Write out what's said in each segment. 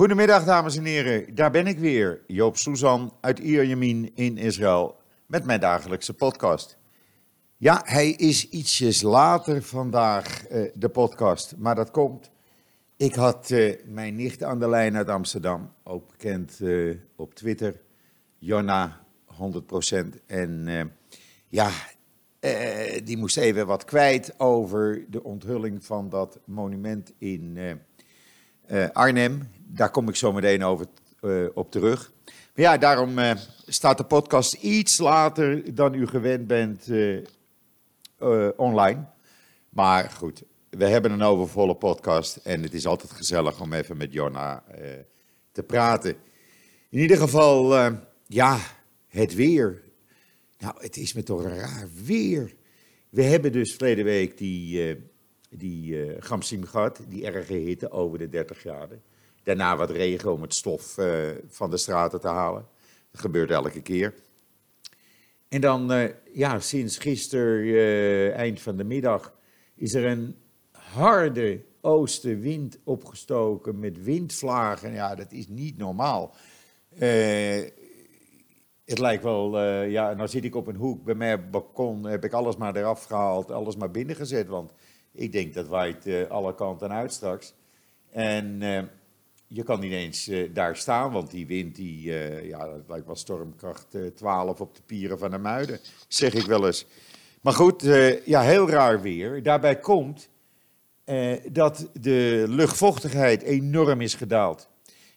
Goedemiddag, dames en heren. Daar ben ik weer, Joop Suzan uit Ierjemien in Israël, met mijn dagelijkse podcast. Ja, hij is ietsjes later vandaag, eh, de podcast, maar dat komt. Ik had eh, mijn nicht aan de lijn uit Amsterdam, ook bekend eh, op Twitter, Jonna, 100%. En ja, die moest even wat kwijt over de onthulling van dat monument in Arnhem. Daar kom ik zo meteen over eh, op terug. Maar ja, daarom eh, staat de podcast iets later dan u gewend bent eh, online. Maar goed, we hebben een overvolle podcast en het is altijd gezellig om even met Jonna te praten. In ieder geval, ja, het weer. Nou, het is me toch een raar weer. We hebben dus verleden week die, die Gamsim gehad, die erge hitte over de 30 graden. Daarna wat regen om het stof eh, van de straten te halen. Dat gebeurt elke keer. En dan, eh, ja, sinds gisteren, eh, eind van de middag, is er een harde oostenwind opgestoken met windvlagen. Ja, dat is niet normaal. Het lijkt wel, ja, nou zit ik op een hoek bij mij op het balkon, heb ik alles maar eraf gehaald, alles maar binnengezet, want ik denk dat waait alle kanten uit straks. En je kan niet eens eh, daar staan, want die wind, die, eh, ja, dat lijkt wel stormkracht eh, 12 op de pieren van de Muiden, zeg ik wel eens. Maar goed, eh, ja, heel raar weer. Daarbij komt eh, dat de luchtvochtigheid enorm is gedaald.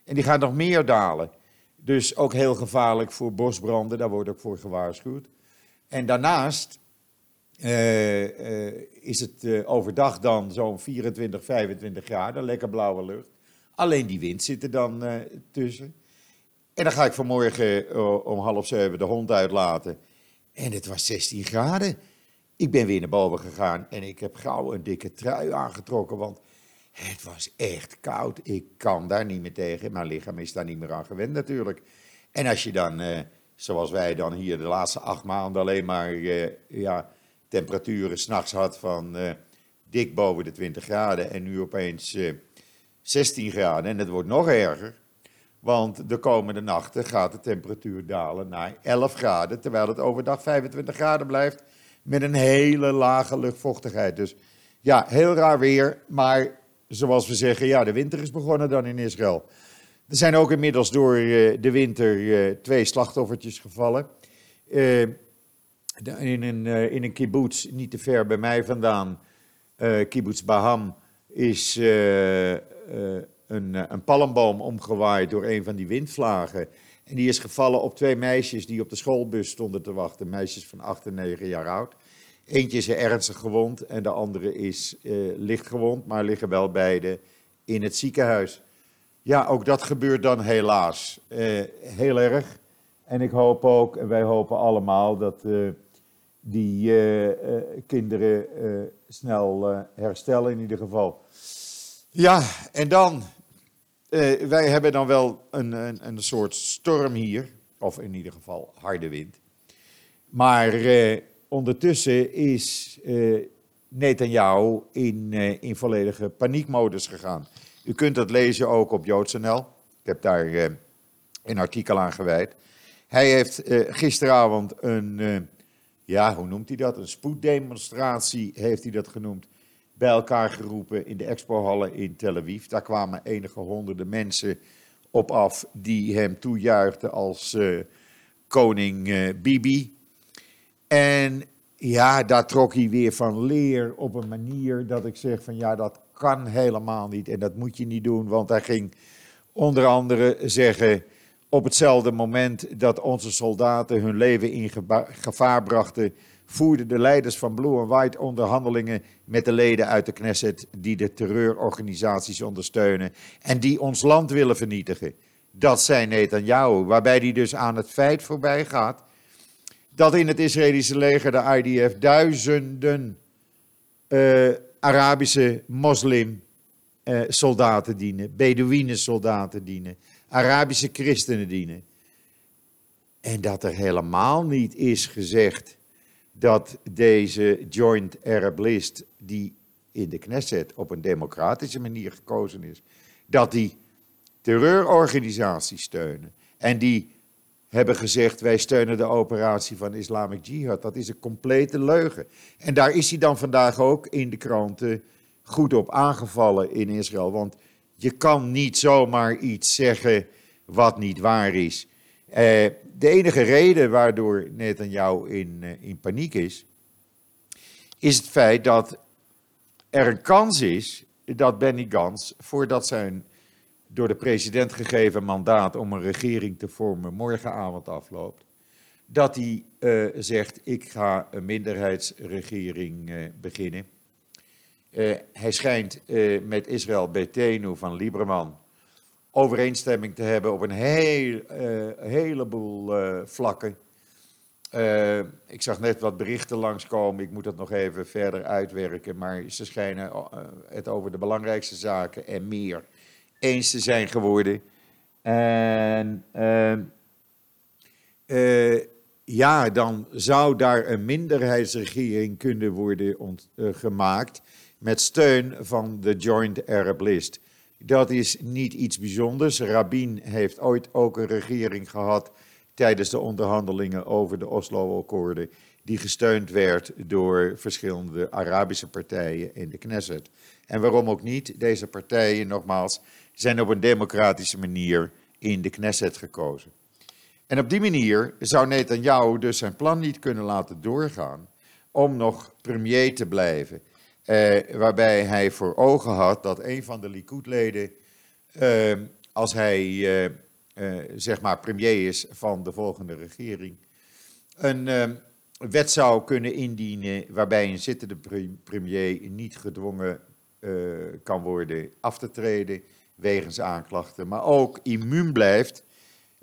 En die gaat nog meer dalen. Dus ook heel gevaarlijk voor bosbranden, daar wordt ook voor gewaarschuwd. En daarnaast eh, eh, is het eh, overdag dan zo'n 24, 25 graden, lekker blauwe lucht. Alleen die wind zit er dan eh, tussen. En dan ga ik vanmorgen eh, om half zeven de hond uitlaten. En het was 16 graden. Ik ben weer naar boven gegaan en ik heb gauw een dikke trui aangetrokken, want het was echt koud. Ik kan daar niet meer tegen. Mijn lichaam is daar niet meer aan gewend natuurlijk. En als je dan, eh, zoals wij dan hier de laatste acht maanden alleen maar eh, ja, temperaturen s'nachts had van eh, dik boven de 20 graden en nu opeens eh, 16 graden. En het wordt nog erger, want de komende nachten gaat de temperatuur dalen naar 11 graden, terwijl het overdag 25 graden blijft met een hele lage luchtvochtigheid. Dus ja, heel raar weer, maar zoals we zeggen, ja, de winter is begonnen dan in Israël. Er zijn ook inmiddels door eh, de winter eh, twee slachtoffertjes gevallen. Eh, in, een, in een kibbutz, niet te ver bij mij vandaan, kibbutz Baham, is een, eh, een palmboom omgewaaid door een van die windvlagen. En die is gevallen op twee meisjes die op de schoolbus stonden te wachten. Meisjes van 8 en 9 jaar oud. Eentje is ernstig gewond en de andere is eh, licht gewond, maar liggen wel beide in het ziekenhuis. Ja, ook dat gebeurt dan helaas eh, heel erg. En ik hoop ook, en wij hopen allemaal, dat eh, die eh, eh, kinderen eh, snel eh, herstellen in ieder geval. Ja, en dan, eh, wij hebben dan wel een, een, een soort storm hier, of in ieder geval harde wind. Maar eh, ondertussen is eh Netanyahu in, eh, in volledige paniekmodus gegaan. U kunt dat lezen ook op JoodsNL. Ik heb daar een artikel aan gewijd. Hij heeft gisteravond een, ja, hoe noemt hij dat? Een spoeddemonstratie heeft hij dat genoemd. Bij elkaar geroepen in de expohallen in Tel Aviv. Daar kwamen enige honderden mensen op af die hem toejuichten als eh, koning eh, Bibi. En ja, daar trok hij weer van leer op een manier dat ik zeg van ja, dat kan helemaal niet en dat moet je niet doen. Want hij ging onder andere zeggen, op hetzelfde moment dat onze soldaten hun leven in gevaar brachten, voerden de leiders van Blue and White onderhandelingen met de leden uit de Knesset die de terreurorganisaties ondersteunen en die ons land willen vernietigen. Dat zei Netanyahu, waarbij hij dus aan het feit voorbij gaat dat in het Israëlische leger, de IDF, duizenden eh, Arabische moslim eh, dienen, Bedouinen soldaten dienen, Arabische christenen dienen. En dat er helemaal niet is gezegd dat deze Joint Arab List, die in de Knesset op een democratische manier gekozen is, dat die terreurorganisaties steunen. En die hebben gezegd: wij steunen de operatie van Islamic Jihad. Dat is een complete leugen. En daar is hij dan vandaag ook in de kranten goed op aangevallen in Israël. Want je kan niet zomaar iets zeggen wat niet waar is. Eh, de enige reden waardoor Netanyahu in, uh, in paniek is, is het feit dat er een kans is dat Benny Gans, voordat zijn door de president gegeven mandaat om een regering te vormen morgenavond afloopt, dat hij uh, zegt: Ik ga een minderheidsregering beginnen. Hij schijnt met Israël Betenu van Lieberman overeenstemming te hebben op een heel, heleboel vlakken. ik zag net wat berichten langskomen, ik moet dat nog even verder uitwerken, maar ze schijnen het over de belangrijkste zaken en meer eens te zijn geworden. En uh, ja, dan zou daar een minderheidsregering kunnen worden gemaakt met steun van de Joint Arab List. Dat is niet iets bijzonders. Rabin heeft ooit ook een regering gehad tijdens de onderhandelingen over de Oslo-akkoorden, die gesteund werd door verschillende Arabische partijen in de Knesset. En waarom ook niet? Deze partijen, nogmaals, zijn op een democratische manier in de Knesset gekozen. En op die manier zou Netanyahu dus zijn plan niet kunnen laten doorgaan om nog premier te blijven. Eh, waarbij hij voor ogen had dat een van de Likud-leden, eh, als hij eh, zeg maar premier is van de volgende regering, een wet zou kunnen indienen waarbij een zittende premier niet gedwongen kan worden af te treden wegens aanklachten, maar ook immuun blijft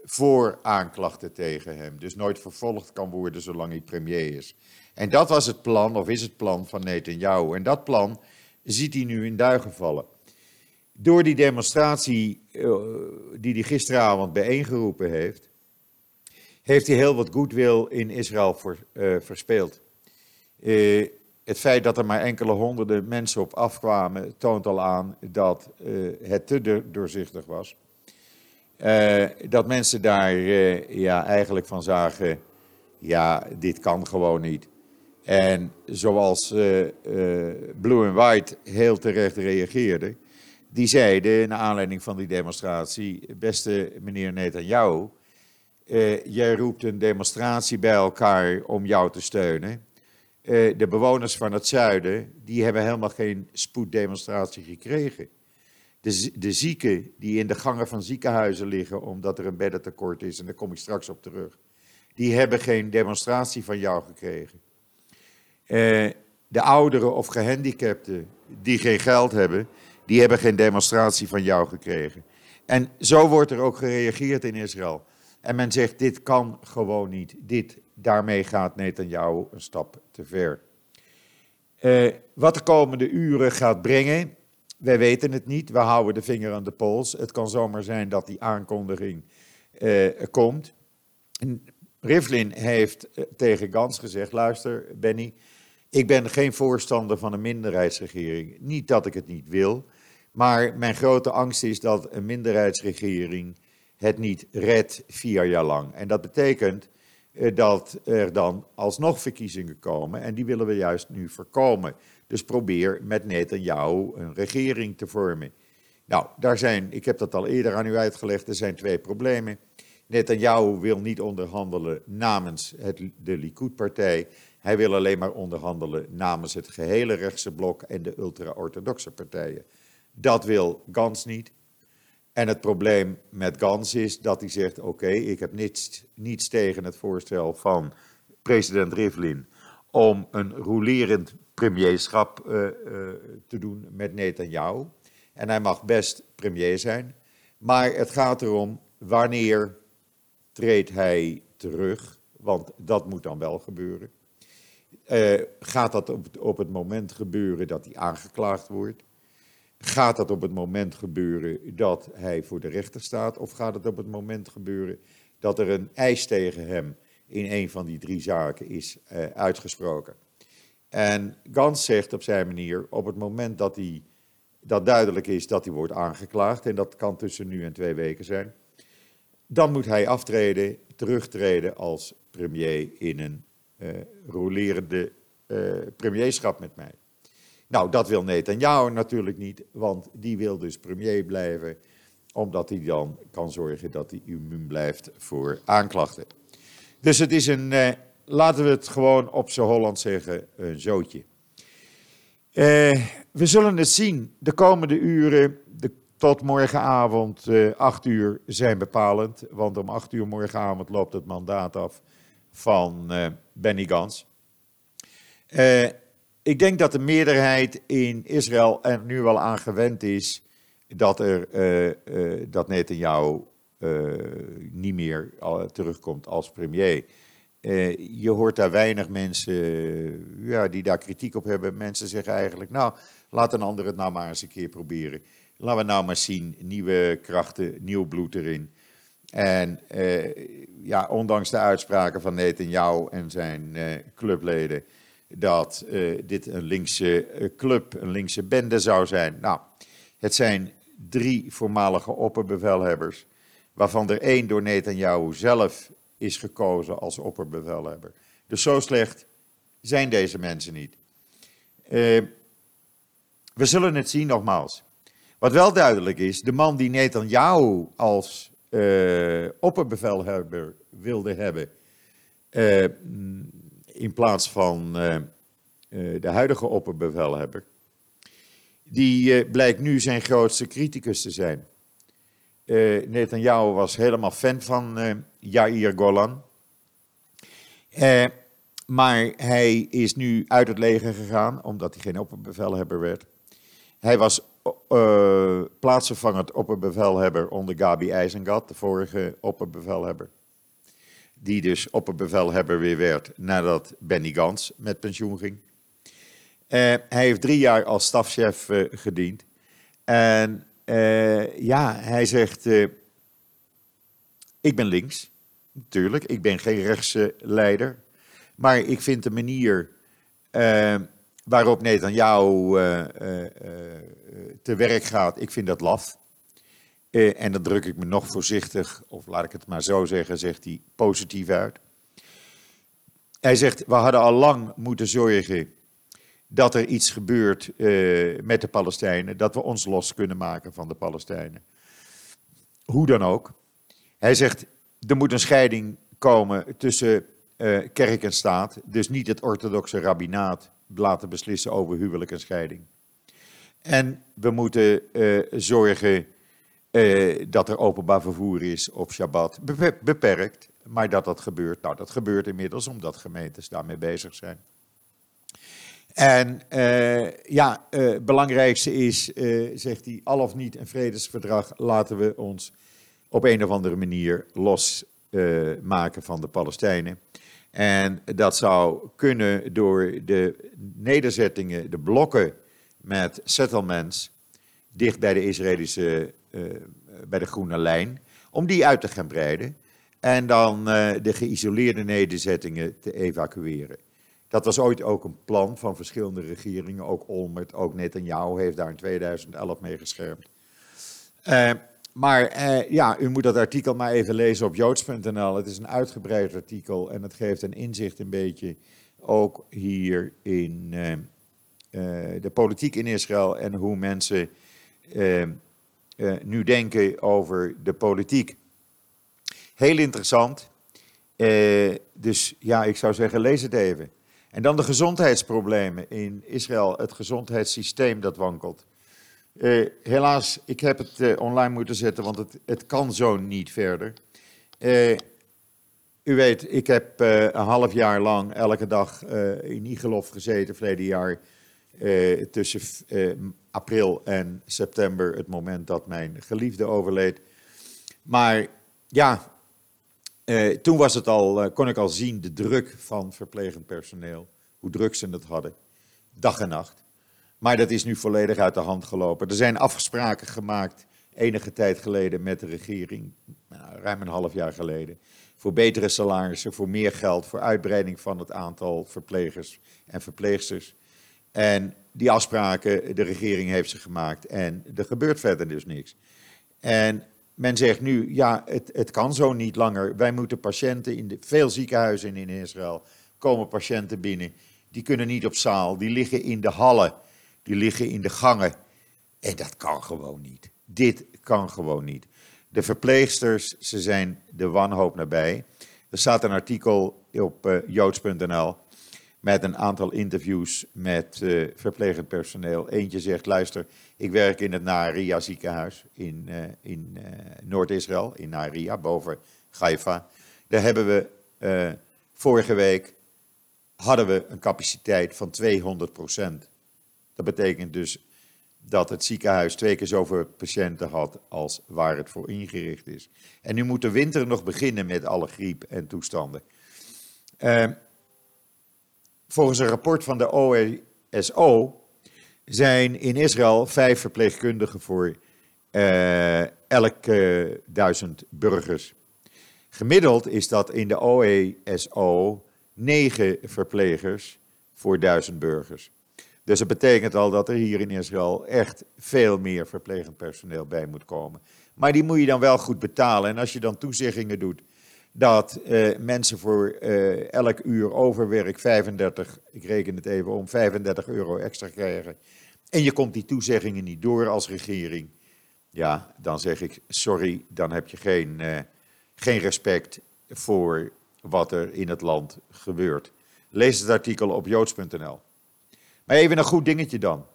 voor aanklachten tegen hem. Dus nooit vervolgd kan worden zolang hij premier is. En dat was het plan, of is het plan van Netanyahu. En dat plan ziet hij nu in duigen vallen. Door die demonstratie uh, die hij gisteravond bijeengeroepen heeft, heeft hij heel wat goodwill in Israël uh, verspeeld. Uh, het feit dat er maar enkele honderden mensen op afkwamen, toont al aan dat het te doorzichtig was. Dat mensen daar ja, eigenlijk van zagen, ja, dit kan gewoon niet. En zoals Blue and White heel terecht reageerde, die zeiden, naar aanleiding van die demonstratie, beste meneer Netanyahu, jij roept een demonstratie bij elkaar om jou te steunen. De bewoners van het zuiden, die hebben helemaal geen spoeddemonstratie gekregen. De, de zieken die in de gangen van ziekenhuizen liggen omdat er een beddentekort is, en daar kom ik straks op terug, die hebben geen demonstratie van jou gekregen. Uh, de ouderen of gehandicapten die geen geld hebben, die hebben geen demonstratie van jou gekregen. En zo wordt er ook gereageerd in Israël. En men zegt, dit kan gewoon niet. Dit, daarmee gaat Netanyahu een stap te ver. Uh, wat de komende uren gaat brengen, wij weten het niet. We houden de vinger aan de pols. Het kan zomaar zijn dat die aankondiging uh, komt. Rivlin heeft tegen Gans gezegd, luister Benny, ik ben geen voorstander van een minderheidsregering. Niet dat ik het niet wil, maar mijn grote angst is dat een minderheidsregering het niet redt vier jaar lang. En dat betekent uh, dat er dan alsnog verkiezingen komen en die willen we juist nu voorkomen. Dus probeer met Netanyahu een regering te vormen. Nou, daar zijn, ik heb dat al eerder aan u uitgelegd, er zijn twee problemen. Netanyahu wil niet onderhandelen namens het, de Likud-partij. Hij wil alleen maar onderhandelen namens het gehele rechtse blok en de ultra-orthodoxe partijen. Dat wil Gans niet. En het probleem met Gans is dat hij zegt: Oké, ik heb niets, niets tegen het voorstel van president Rivlin om een rolerend premierschap uh, uh, te doen met Netanyahu. En hij mag best premier zijn. Maar het gaat erom wanneer treedt hij terug, want dat moet dan wel gebeuren. Uh, gaat dat op, het moment gebeuren dat hij aangeklaagd wordt? Gaat dat op het moment gebeuren dat hij voor de rechter staat? Of gaat het op het moment gebeuren dat er een eis tegen hem in een van die drie zaken is uh, uitgesproken? En Gans zegt op zijn manier, op het moment dat hij dat duidelijk is dat hij wordt aangeklaagd, en dat kan tussen nu en twee weken zijn, dan moet hij aftreden, terugtreden als premier in een rolerende uh, premierschap met mij. Nou, dat wil Netanyahu natuurlijk niet, want die wil dus premier blijven, omdat hij dan kan zorgen dat hij immuun blijft voor aanklachten. Dus het is een, uh, laten we het gewoon op z'n Holland zeggen, een zootje. We zullen het zien. De komende uren, de, tot morgenavond uh, 8 uur, zijn bepalend. Want om 8 uur morgenavond loopt het mandaat af van Benny Gans. ik denk dat de meerderheid in Israël er nu wel aan gewend is dat, er, dat Netanyahu niet meer terugkomt als premier. Uh, je hoort daar weinig mensen ja, die daar kritiek op hebben. Mensen zeggen eigenlijk, nou, laat een ander het nou maar eens een keer proberen. Laten we nou maar zien, nieuwe krachten, nieuw bloed erin. En uh, ja, ondanks de uitspraken van Netanyahu en zijn uh, clubleden, dat dit een linkse club, een linkse bende zou zijn. Nou, het zijn drie voormalige opperbevelhebbers, waarvan er één door Netanyahu zelf is gekozen als opperbevelhebber. Dus zo slecht zijn deze mensen niet. We zullen het zien nogmaals. Wat wel duidelijk is, de man die Netanyahu als uh, opperbevelhebber wilde hebben, uh, in plaats van de huidige opperbevelhebber, die blijkt nu zijn grootste criticus te zijn. Uh, Netanyahu was helemaal fan van Yair Golan. Maar hij is nu uit het leger gegaan, omdat hij geen opperbevelhebber werd. Hij was uh, plaatsvervangend opperbevelhebber onder Gabi IJzengat, de vorige opperbevelhebber. Die dus opperbevelhebber weer werd nadat Benny Gans met pensioen ging. hij heeft drie jaar als stafchef gediend. En uh, ja, hij zegt, uh, ik ben links, natuurlijk, ik ben geen rechtse leider, maar ik vind de manier uh, waarop Netanyahu te werk gaat, ik vind dat laf. en dan druk ik me nog voorzichtig, of laat ik het maar zo zeggen, zegt hij positief uit. Hij zegt, we hadden al lang moeten zorgen dat er iets gebeurt uh, met de Palestijnen, dat we ons los kunnen maken van de Palestijnen. Hoe dan ook. Hij zegt, er moet een scheiding komen tussen kerk en staat, dus niet het orthodoxe rabbinaat laten beslissen over huwelijk en scheiding. En we moeten uh, zorgen dat er openbaar vervoer is op Shabbat, beperkt, maar dat dat gebeurt. Nou, dat gebeurt inmiddels omdat gemeentes daarmee bezig zijn. En uh, ja, het belangrijkste is, zegt hij, al of niet een vredesverdrag, laten we ons op een of andere manier losmaken van de Palestijnen. En dat zou kunnen door de nederzettingen, de blokken met settlements dicht bij de Israëlische, bij de groene lijn, om die uit te gaan breiden en dan de geïsoleerde nederzettingen te evacueren. Dat was ooit ook een plan van verschillende regeringen, ook Olmert, ook Netanyahu heeft daar in 2011 mee geschermd. Uh, maar ja, u moet dat artikel maar even lezen op joods.nl. Het is een uitgebreid artikel en het geeft een inzicht een beetje ook hier in de politiek in Israël en hoe mensen nu denken over de politiek. Heel interessant. dus ja, ik zou zeggen, lees het even. En dan de gezondheidsproblemen in Israël, het gezondheidssysteem dat wankelt. Helaas, ik heb het online moeten zetten, want het, het kan zo niet verder. U weet, ik heb een half jaar lang elke dag in Igelov gezeten, verleden jaar, tussen april en september, het moment dat mijn geliefde overleed. Maar ja, uh, toen was het al, kon ik al zien de druk van verplegend personeel. Hoe druk ze het hadden. Dag en nacht. Maar dat is nu volledig uit de hand gelopen. Er zijn afspraken gemaakt enige tijd geleden met de regering. Nou, ruim een half jaar geleden. Voor betere salarissen, voor meer geld, voor uitbreiding van het aantal verplegers en verpleegsters. En die afspraken, de regering heeft ze gemaakt en er gebeurt verder dus niks. En men zegt nu, ja, het, het kan zo niet langer. Wij moeten patiënten in de, veel ziekenhuizen in Israël komen patiënten binnen. Die kunnen niet op zaal, die liggen in de hallen, die liggen in de gangen. En dat kan gewoon niet. Dit kan gewoon niet. De verpleegsters, ze zijn de wanhoop nabij. Er staat een artikel op uh, joods.nl met een aantal interviews met uh, verplegend personeel. Eentje zegt, luister, ik werk in het Naria ziekenhuis in, uh, in Noord-Israël, in Naria, boven Haifa. Daar hebben we vorige week hadden we een capaciteit van 200% Dat betekent dus dat het ziekenhuis twee keer zoveel patiënten had als waar het voor ingericht is. En nu moet de winter nog beginnen met alle griep en toestanden. Volgens een rapport van de OESO zijn in Israël vijf verpleegkundigen voor uh, elke duizend burgers. Gemiddeld is dat in de OESO negen verplegers voor duizend burgers. Dus dat betekent al dat er hier in Israël echt veel meer verplegend personeel bij moet komen. Maar die moet je dan wel goed betalen. En als je dan toezeggingen doet dat uh, mensen voor uh, elk uur overwerk 35, ik reken het even om, 35 euro extra krijgen. En je komt die toezeggingen niet door als regering. Ja, dan zeg ik sorry, dan heb je geen, uh, geen respect voor wat er in het land gebeurt. Lees het artikel op joods.nl. Maar even een goed dingetje dan.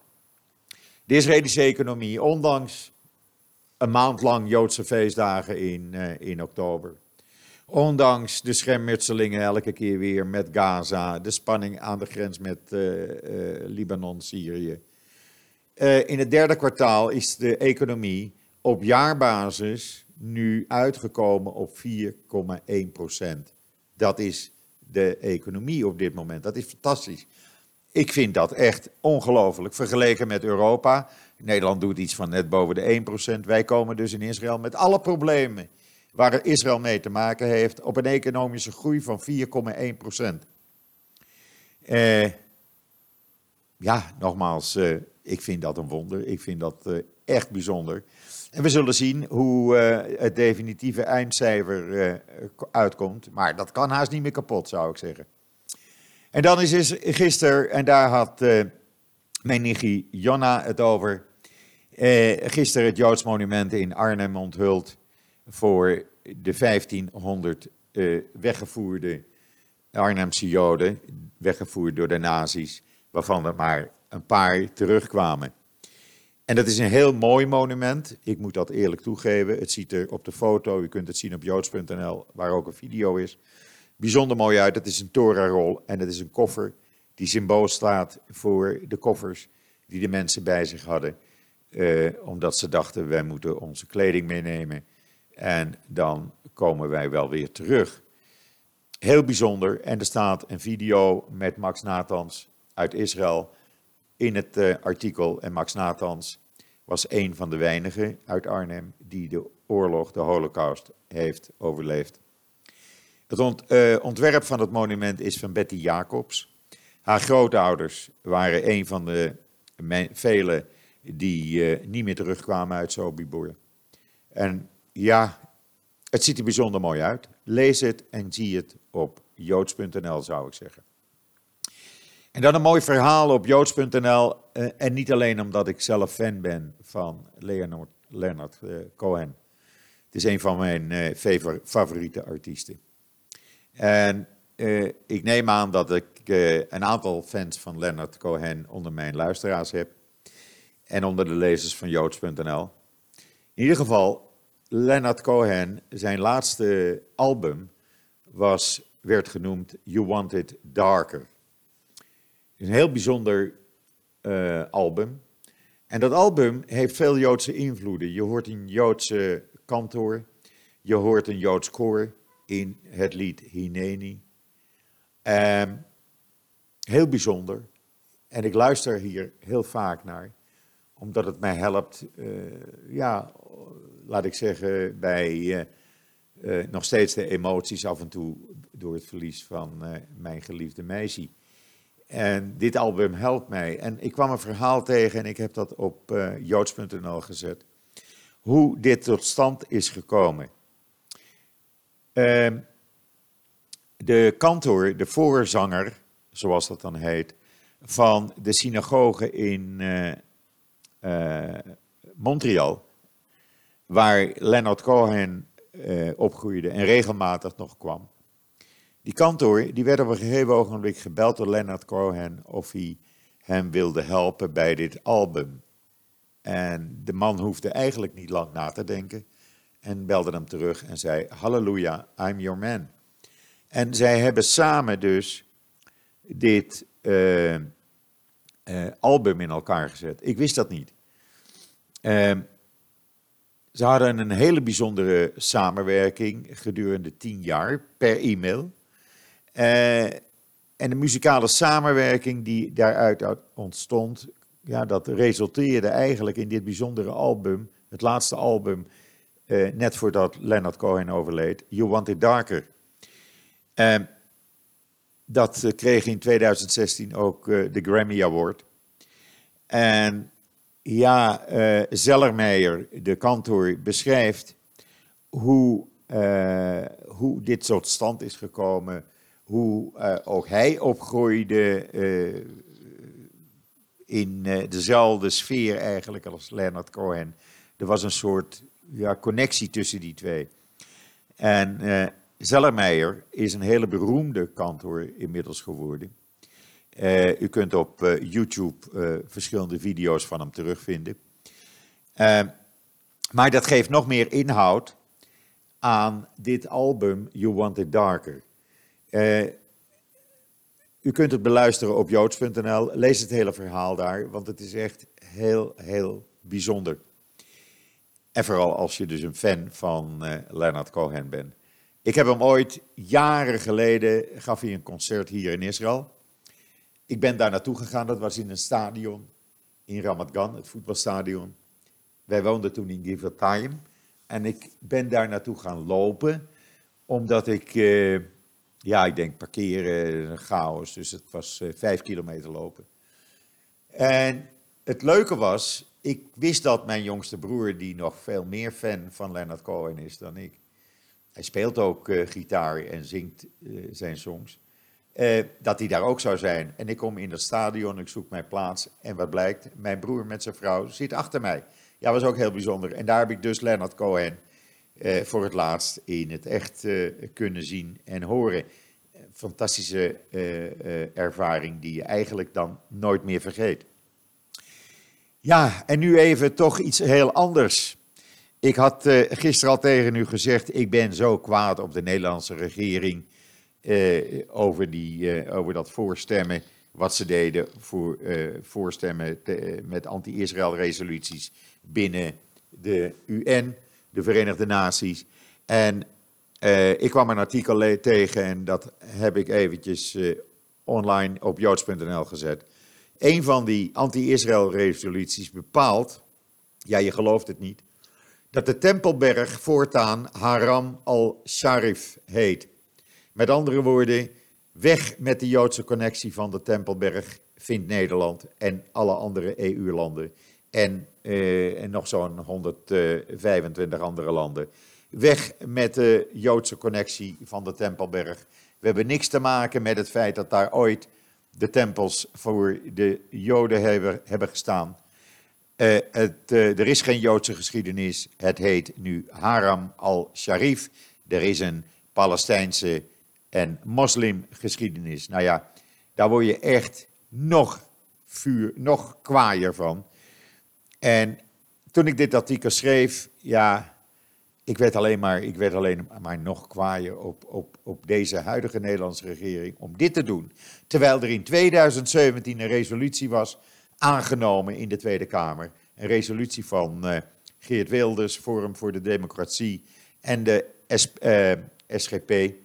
De Israëlische economie, ondanks een maand lang Joodse feestdagen in, in oktober. Ondanks de schermutselingen elke keer weer met Gaza, de spanning aan de grens met uh, uh, Libanon, Syrië. in het derde kwartaal is de economie op jaarbasis nu uitgekomen op 4,1 procent. Dat is de economie op dit moment. Dat is fantastisch. Ik vind dat echt ongelooflijk. Vergeleken met Europa. Nederland doet iets van net boven de 1%. Wij komen dus in Israël met alle problemen waar Israël mee te maken heeft op een economische groei van 4,1%. Eh, ja, nogmaals, eh, ik vind dat een wonder. Ik vind dat eh, echt bijzonder. En we zullen zien hoe het definitieve eindcijfer uitkomt. Maar dat kan haast niet meer kapot, zou ik zeggen. En dan is gisteren, en daar had mijn nichtje Jonna het over. gisteren het Joods monument in Arnhem onthuld voor de 1500 weggevoerde Arnhemse Joden, weggevoerd door de nazi's, waarvan er maar een paar terugkwamen. En dat is een heel mooi monument. Ik moet dat eerlijk toegeven. Het ziet er op de foto, u kunt het zien op joods.nl, waar ook een video is, bijzonder mooi uit. Het is een Torah-rol en het is een koffer die symbool staat voor de koffers die de mensen bij zich hadden. Eh, omdat ze dachten, wij moeten onze kleding meenemen en dan komen wij wel weer terug. Heel bijzonder. En er staat een video met Max Nathans uit Israël in het uh, artikel. En Max Nathans was een van de weinigen uit Arnhem die de oorlog, de holocaust, heeft overleefd. Het uh, ontwerp van het monument is van Betty Jacobs. Haar grootouders waren een van de velen die uh, niet meer terugkwamen uit Sobibor. En ja, het ziet er bijzonder mooi uit. Lees het en zie het op joods.nl, zou ik zeggen. En dan een mooi verhaal op joods.nl. Uh, en niet alleen omdat ik zelf fan ben van Leonard, Leonard uh, Cohen. Het is een van mijn uh, favoriete artiesten. En ik neem aan dat ik een aantal fans van Leonard Cohen onder mijn luisteraars heb. En onder de lezers van joods.nl. In ieder geval, Leonard Cohen, zijn laatste album was, werd genoemd You Want It Darker een heel bijzonder uh, album. En dat album heeft veel Joodse invloeden. Je hoort een Joodse kantoor, je hoort een Joods koor in het lied Hineni. Um, heel bijzonder. En ik luister hier heel vaak naar, omdat het mij helpt, uh, ja, laat ik zeggen, bij uh, uh, nog steeds de emoties af en toe door het verlies van mijn geliefde meisje. En dit album helpt mij. En ik kwam een verhaal tegen en ik heb dat op joods.nl gezet. Hoe dit tot stand is gekomen. Uh, de kantor, de voorzanger, zoals dat dan heet, van de synagoge in Montreal, waar Leonard Cohen opgroeide en regelmatig nog kwam. Die kantoor die werd op een gegeven ogenblik gebeld door Leonard Cohen of hij hem wilde helpen bij dit album. En de man hoefde eigenlijk niet lang na te denken en belde hem terug en zei: Halleluja, I'm your man. En zij hebben samen dus dit uh, uh, album in elkaar gezet. Ik wist dat niet. Uh, ze hadden een hele bijzondere samenwerking gedurende tien jaar per e-mail. Uh, en de muzikale samenwerking die daaruit ontstond, ja, dat resulteerde eigenlijk in dit bijzondere album, het laatste album, uh, net voordat Leonard Cohen overleed, You Want It Darker. Uh, dat kreeg in 2016 ook de Grammy Award. En ja, Zellermeijer, de kantor, beschrijft hoe, hoe dit tot stand is gekomen hoe uh, ook hij opgroeide uh, in uh, dezelfde sfeer eigenlijk als Leonard Cohen. Er was een soort ja, connectie tussen die twee. En Zellermeijer is een hele beroemde kantor inmiddels geworden. U kunt op YouTube verschillende video's van hem terugvinden. maar dat geeft nog meer inhoud aan dit album You Want It Darker. U kunt het beluisteren op joods.nl. Lees het hele verhaal daar, want het is echt heel, heel bijzonder. En vooral als je dus een fan van Leonard Cohen bent. Ik heb hem ooit, jaren geleden, gaf hij een concert hier in Israël. Ik ben daar naartoe gegaan, dat was in een stadion in Ramat Gan, het voetbalstadion. Wij woonden toen in Givatayim. En ik ben daar naartoe gaan lopen, omdat ik... Uh, ja, ik denk parkeren, chaos. Dus het was uh, vijf kilometer lopen. En het leuke was, ik wist dat mijn jongste broer, die nog veel meer fan van Leonard Cohen is dan ik. Hij speelt ook uh, gitaar en zingt zijn songs. Dat hij daar ook zou zijn. En ik kom in het stadion, ik zoek mijn plaats. En wat blijkt, mijn broer met zijn vrouw zit achter mij. Ja, was ook heel bijzonder. En daar heb ik dus Leonard Cohen uh, voor het laatst in het echt uh, kunnen zien en horen. Fantastische ervaring die je eigenlijk dan nooit meer vergeet. Ja, en nu even toch iets heel anders. Ik had gisteren al tegen u gezegd, ik ben zo kwaad op de Nederlandse regering over, die, over dat voorstemmen, wat ze deden voor voorstemmen te, met anti-Israël resoluties binnen de UN de Verenigde Naties. En ik kwam een artikel tegen en dat heb ik eventjes online op joods.nl gezet. Een van die anti-Israël resoluties bepaalt, ja je gelooft het niet, dat de Tempelberg voortaan Haram al-Sharif heet. Met andere woorden, weg met de Joodse connectie van de Tempelberg vindt Nederland en alle andere EU-landen en, uh, en nog zo'n 125 andere landen. Weg met de Joodse connectie van de Tempelberg. We hebben niks te maken met het feit dat daar ooit de tempels voor de Joden hebben, hebben gestaan. Uh, het, uh, er is geen Joodse geschiedenis. Het heet nu Haram al-Sharif. Er is een Palestijnse en moslimgeschiedenis. Nou ja, daar word je echt nog vuur, nog kwaaier van. En toen ik dit artikel schreef, ja, ik werd alleen maar, ik werd alleen maar nog kwaaier op, op, op deze huidige Nederlandse regering om dit te doen. Terwijl er in 2017 een resolutie was aangenomen in de Tweede Kamer. Een resolutie van uh, Geert Wilders, Forum voor de Democratie en de S, uh, eh, SGP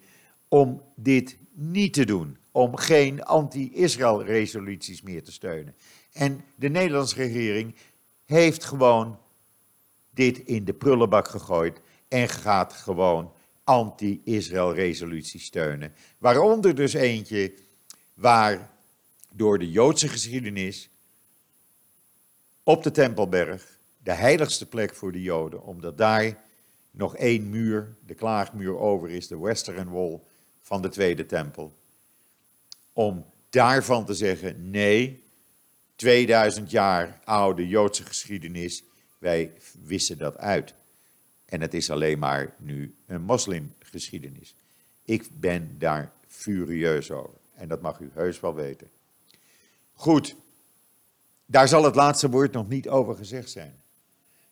om dit niet te doen. Om geen anti-Israël resoluties meer te steunen. En de Nederlandse regering heeft gewoon dit in de prullenbak gegooid en gaat gewoon anti-Israël resoluties steunen. Waaronder dus eentje waar door de Joodse geschiedenis op de Tempelberg, de heiligste plek voor de Joden, omdat daar nog één muur, de klaagmuur over is, de Western Wall van de Tweede Tempel. Om daarvan te zeggen, nee, 2000 jaar oude Joodse geschiedenis, wij wissen dat uit. En het is alleen maar nu een moslimgeschiedenis. Ik ben daar furieus over. En dat mag u heus wel weten. Goed, daar zal het laatste woord nog niet over gezegd zijn.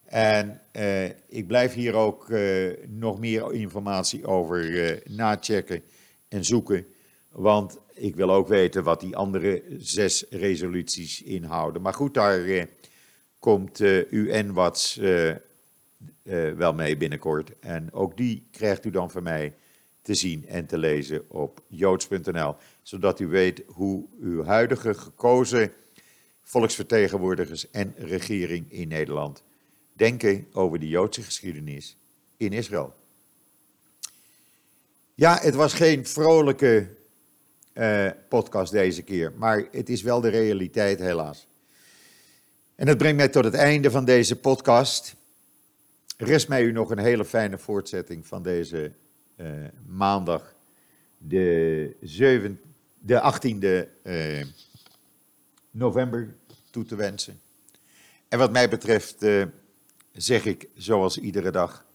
En eh, ik blijf hier ook eh, nog meer informatie over eh, nachecken en zoeken. Want ik wil ook weten wat die andere zes resoluties inhouden. Maar goed, daar eh, komt uh, UN-Wats uh, wel mee binnenkort. En ook die krijgt u dan van mij te zien en te lezen op joods.nl. Zodat u weet hoe uw huidige gekozen volksvertegenwoordigers en regering in Nederland denken over de Joodse geschiedenis in Israël. Ja, het was geen vrolijke uh, podcast deze keer, maar het is wel de realiteit helaas. En dat brengt mij tot het einde van deze podcast. Rest mij u nog een hele fijne voortzetting van deze uh, maandag, de, 7, de 18e uh, november, toe te wensen. En wat mij betreft zeg ik, zoals iedere dag,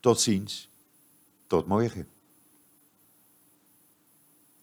tot ziens, tot morgen.